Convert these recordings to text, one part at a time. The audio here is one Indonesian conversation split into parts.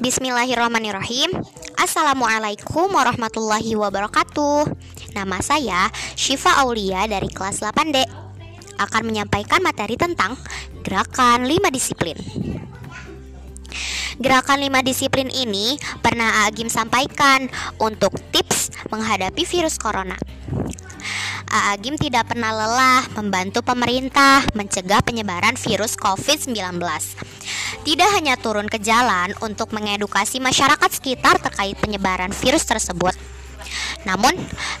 Bismillahirrahmanirrahim. Assalamualaikum warahmatullahi wabarakatuh. Nama saya Syifa Aulia dari kelas 8D Akan menyampaikan materi tentang Gerakan 5 Disiplin. Gerakan 5 disiplin ini pernah Agim sampaikan untuk tips menghadapi virus corona Agim tidak pernah lelah membantu pemerintah mencegah penyebaran virus COVID-19 tidak hanya turun ke jalan untuk mengedukasi masyarakat sekitar terkait penyebaran virus tersebut. Namun,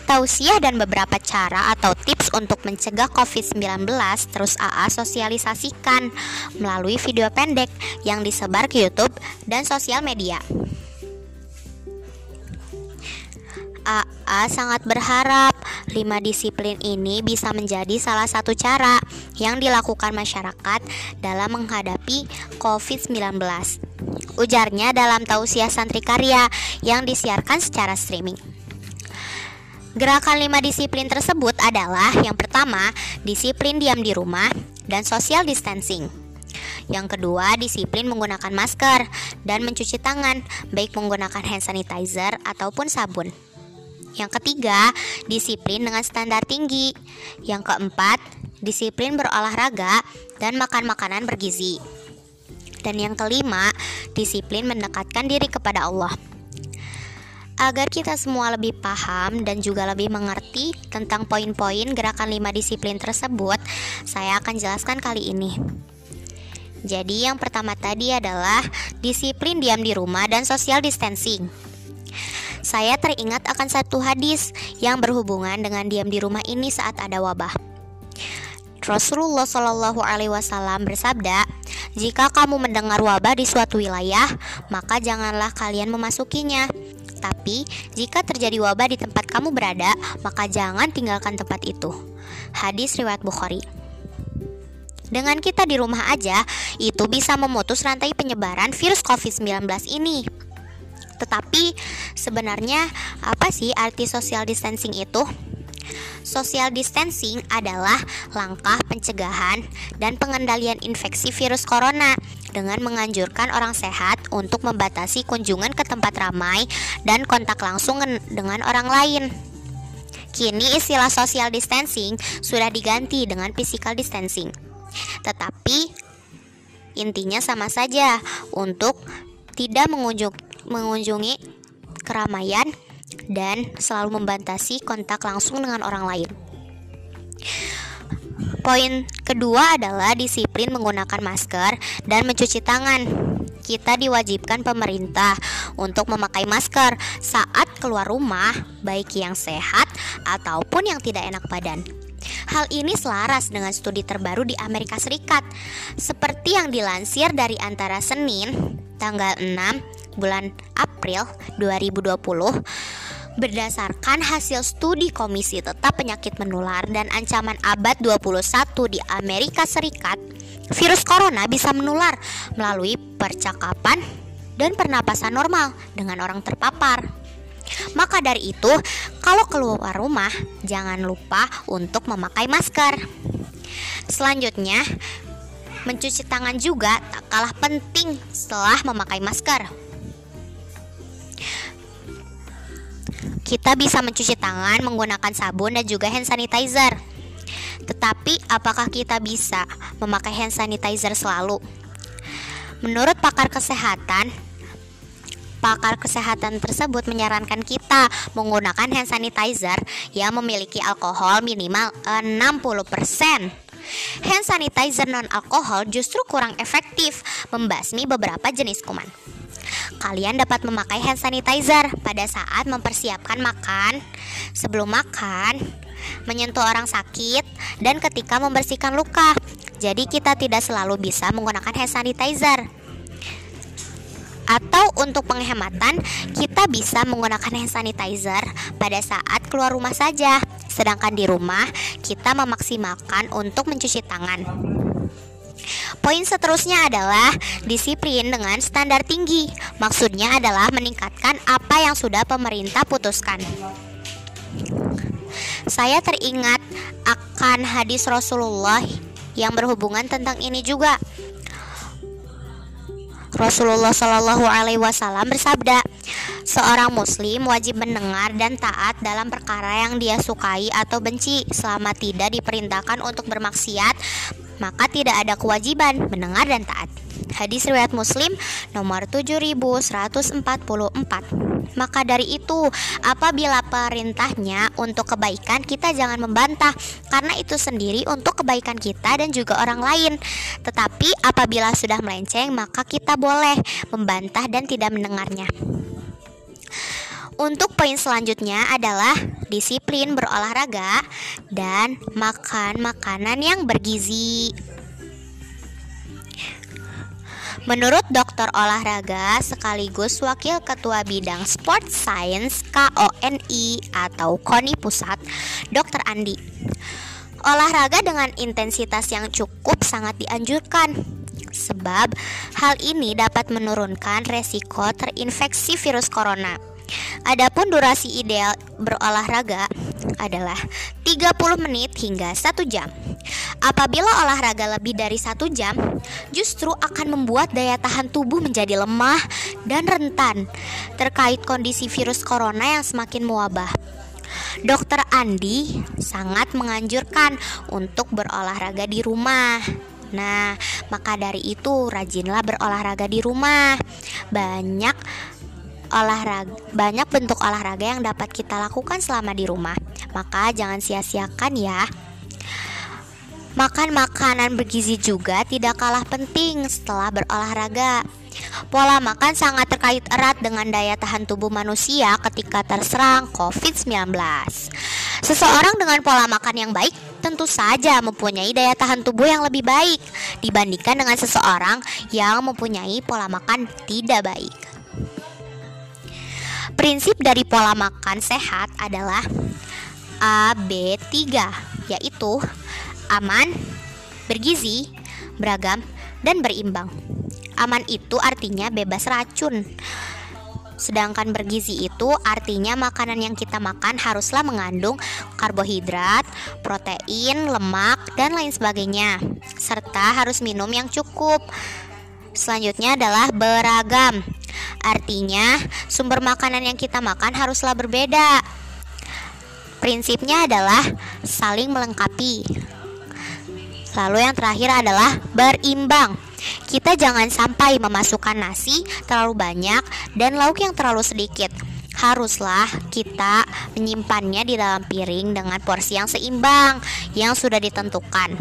tausiah dan beberapa cara atau tips untuk mencegah COVID-19 terus AA sosialisasikan melalui video pendek yang disebar ke YouTube dan sosial media. AA sangat berharap lima disiplin ini bisa menjadi salah satu cara yang dilakukan masyarakat dalam menghadapi COVID-19. Ujarnya dalam tausiah santri karya yang disiarkan secara streaming. Gerakan lima disiplin tersebut adalah yang pertama, disiplin diam di rumah dan social distancing. Yang kedua, disiplin menggunakan masker dan mencuci tangan, baik menggunakan hand sanitizer ataupun sabun. Yang ketiga, disiplin dengan standar tinggi. Yang keempat, disiplin berolahraga dan makan makanan bergizi. Dan yang kelima, disiplin mendekatkan diri kepada Allah. Agar kita semua lebih paham dan juga lebih mengerti tentang poin-poin gerakan lima disiplin tersebut, saya akan jelaskan kali ini. Jadi yang pertama tadi adalah disiplin diam di rumah dan social distancing saya teringat akan satu hadis yang berhubungan dengan diam di rumah ini saat ada wabah. Rasulullah Shallallahu Alaihi Wasallam bersabda, jika kamu mendengar wabah di suatu wilayah, maka janganlah kalian memasukinya. Tapi jika terjadi wabah di tempat kamu berada, maka jangan tinggalkan tempat itu. Hadis riwayat Bukhari. Dengan kita di rumah aja, itu bisa memutus rantai penyebaran virus COVID-19 ini. Tetapi sebenarnya apa sih arti social distancing itu? Social distancing adalah langkah pencegahan dan pengendalian infeksi virus corona dengan menganjurkan orang sehat untuk membatasi kunjungan ke tempat ramai dan kontak langsung dengan orang lain. Kini istilah social distancing sudah diganti dengan physical distancing. Tetapi intinya sama saja untuk tidak mengunjungi mengunjungi keramaian dan selalu membatasi kontak langsung dengan orang lain. Poin kedua adalah disiplin menggunakan masker dan mencuci tangan. Kita diwajibkan pemerintah untuk memakai masker saat keluar rumah, baik yang sehat ataupun yang tidak enak badan. Hal ini selaras dengan studi terbaru di Amerika Serikat, seperti yang dilansir dari antara Senin tanggal 6 bulan April 2020 berdasarkan hasil studi Komisi Tetap Penyakit Menular dan Ancaman Abad 21 di Amerika Serikat, virus corona bisa menular melalui percakapan dan pernapasan normal dengan orang terpapar. Maka dari itu, kalau keluar rumah, jangan lupa untuk memakai masker. Selanjutnya, mencuci tangan juga tak kalah penting setelah memakai masker. Kita bisa mencuci tangan menggunakan sabun dan juga hand sanitizer. Tetapi apakah kita bisa memakai hand sanitizer selalu? Menurut pakar kesehatan, pakar kesehatan tersebut menyarankan kita menggunakan hand sanitizer yang memiliki alkohol minimal 60%. Hand sanitizer non alkohol justru kurang efektif membasmi beberapa jenis kuman. Kalian dapat memakai hand sanitizer pada saat mempersiapkan makan, sebelum makan, menyentuh orang sakit, dan ketika membersihkan luka. Jadi kita tidak selalu bisa menggunakan hand sanitizer. Atau untuk penghematan, kita bisa menggunakan hand sanitizer pada saat keluar rumah saja. Sedangkan di rumah, kita memaksimalkan untuk mencuci tangan. Poin seterusnya adalah disiplin dengan standar tinggi. Maksudnya adalah meningkatkan apa yang sudah pemerintah putuskan. Saya teringat akan hadis Rasulullah yang berhubungan tentang ini juga. Rasulullah Shallallahu Alaihi Wasallam bersabda, seorang Muslim wajib mendengar dan taat dalam perkara yang dia sukai atau benci selama tidak diperintahkan untuk bermaksiat, maka tidak ada kewajiban mendengar dan taat. Hadis riwayat Muslim nomor 7144. Maka dari itu, apabila perintahnya untuk kebaikan, kita jangan membantah karena itu sendiri untuk kebaikan kita dan juga orang lain. Tetapi apabila sudah melenceng, maka kita boleh membantah dan tidak mendengarnya. Untuk poin selanjutnya adalah disiplin berolahraga dan makan makanan yang bergizi. Menurut dokter olahraga sekaligus wakil ketua bidang sport science KONI atau KONI Pusat, Dr. Andi. Olahraga dengan intensitas yang cukup sangat dianjurkan sebab hal ini dapat menurunkan resiko terinfeksi virus corona. Adapun durasi ideal berolahraga adalah 30 menit hingga 1 jam. Apabila olahraga lebih dari satu jam, justru akan membuat daya tahan tubuh menjadi lemah dan rentan terkait kondisi virus corona yang semakin mewabah. Dokter Andi sangat menganjurkan untuk berolahraga di rumah. Nah, maka dari itu rajinlah berolahraga di rumah. Banyak olahraga banyak bentuk olahraga yang dapat kita lakukan selama di rumah. Maka jangan sia-siakan ya. Makan makanan bergizi juga tidak kalah penting setelah berolahraga. Pola makan sangat terkait erat dengan daya tahan tubuh manusia ketika terserang COVID-19. Seseorang dengan pola makan yang baik tentu saja mempunyai daya tahan tubuh yang lebih baik dibandingkan dengan seseorang yang mempunyai pola makan tidak baik. Prinsip dari pola makan sehat adalah AB3, yaitu aman, bergizi, beragam, dan berimbang. Aman itu artinya bebas racun. Sedangkan bergizi itu artinya makanan yang kita makan haruslah mengandung karbohidrat, protein, lemak, dan lain sebagainya. Serta harus minum yang cukup. Selanjutnya adalah beragam. Artinya, sumber makanan yang kita makan haruslah berbeda. Prinsipnya adalah saling melengkapi. Lalu yang terakhir adalah berimbang. Kita jangan sampai memasukkan nasi terlalu banyak dan lauk yang terlalu sedikit. Haruslah kita menyimpannya di dalam piring dengan porsi yang seimbang yang sudah ditentukan.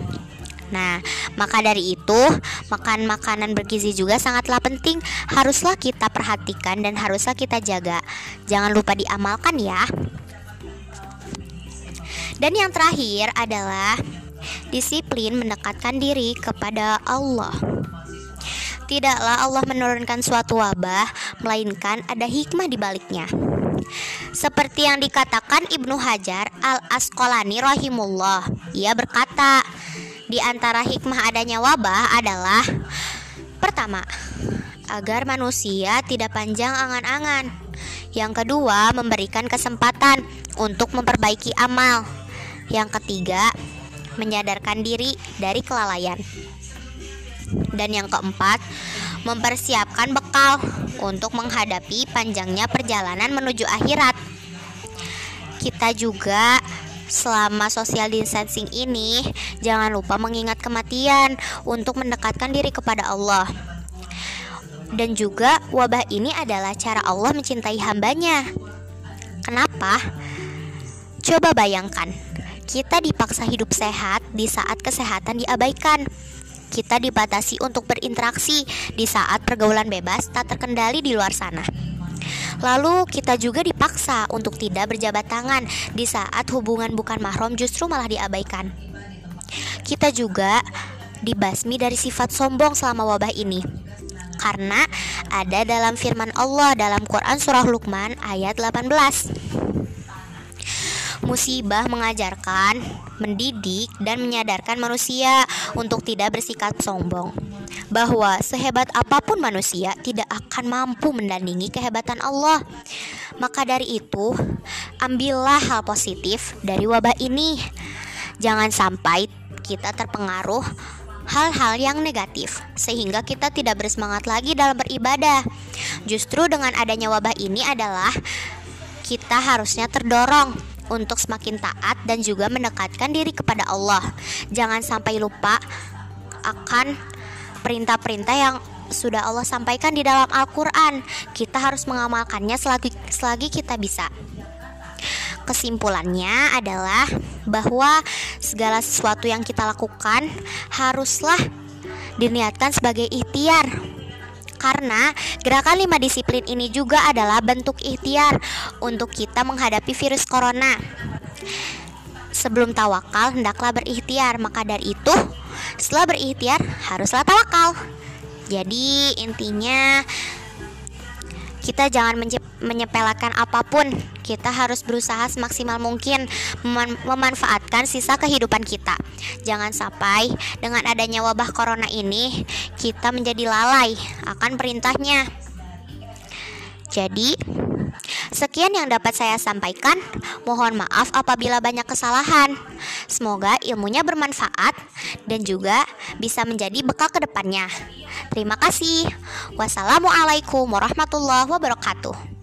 Nah, maka dari itu, makan makanan bergizi juga sangatlah penting. Haruslah kita perhatikan dan haruslah kita jaga. Jangan lupa diamalkan ya. Dan yang terakhir adalah Disiplin mendekatkan diri kepada Allah. Tidaklah Allah menurunkan suatu wabah, melainkan ada hikmah di baliknya. Seperti yang dikatakan Ibnu Hajar Al-Asqalani rahimullah, ia berkata, di antara hikmah adanya wabah adalah pertama, agar manusia tidak panjang angan-angan. Yang kedua, memberikan kesempatan untuk memperbaiki amal. Yang ketiga, menyadarkan diri dari kelalaian. Dan yang keempat, mempersiapkan bekal untuk menghadapi panjangnya perjalanan menuju akhirat. Kita juga selama social distancing ini jangan lupa mengingat kematian untuk mendekatkan diri kepada Allah. Dan juga wabah ini adalah cara Allah mencintai hambanya. Kenapa? Coba bayangkan, kita dipaksa hidup sehat di saat kesehatan diabaikan. Kita dibatasi untuk berinteraksi di saat pergaulan bebas tak terkendali di luar sana. Lalu kita juga dipaksa untuk tidak berjabat tangan di saat hubungan bukan mahram justru malah diabaikan. Kita juga dibasmi dari sifat sombong selama wabah ini. Karena ada dalam firman Allah dalam Quran surah Luqman ayat 18 musibah mengajarkan, mendidik, dan menyadarkan manusia untuk tidak bersikap sombong. Bahwa sehebat apa pun manusia tidak akan mampu mendandingi kehebatan Allah. Maka dari itu, ambillah hal positif dari wabah ini. Jangan sampai kita terpengaruh hal-hal yang negatif, sehingga kita tidak bersemangat lagi dalam beribadah. Justru dengan adanya wabah ini adalah kita harusnya terdorong untuk semakin taat dan juga mendekatkan diri kepada Allah. Jangan sampai lupa akan perintah-perintah yang sudah Allah sampaikan di dalam Al-Quran. Kita harus mengamalkannya selagi, selagi kita bisa. Kesimpulannya adalah bahwa segala sesuatu yang kita lakukan haruslah diniatkan sebagai ikhtiar karena gerakan lima disiplin ini juga adalah bentuk ikhtiar untuk kita menghadapi virus corona. Sebelum tawakal, hendaklah berikhtiar. Maka dari itu, setelah berikhtiar, haruslah tawakal. Jadi, intinya kita jangan menyepelekan apa pun. Kita harus berusaha semaksimal mungkin mem memanfaatkan sisa kehidupan kita. Jangan sampai dengan adanya wabah corona ini kita menjadi lalai akan perintahnya. Jadi, sekian yang dapat saya sampaikan. Mohon maaf apabila banyak kesalahan. Semoga ilmunya bermanfaat dan juga bisa menjadi bekal ke depannya. Terima kasih. Wassalamualaikum warahmatullahi wabarakatuh.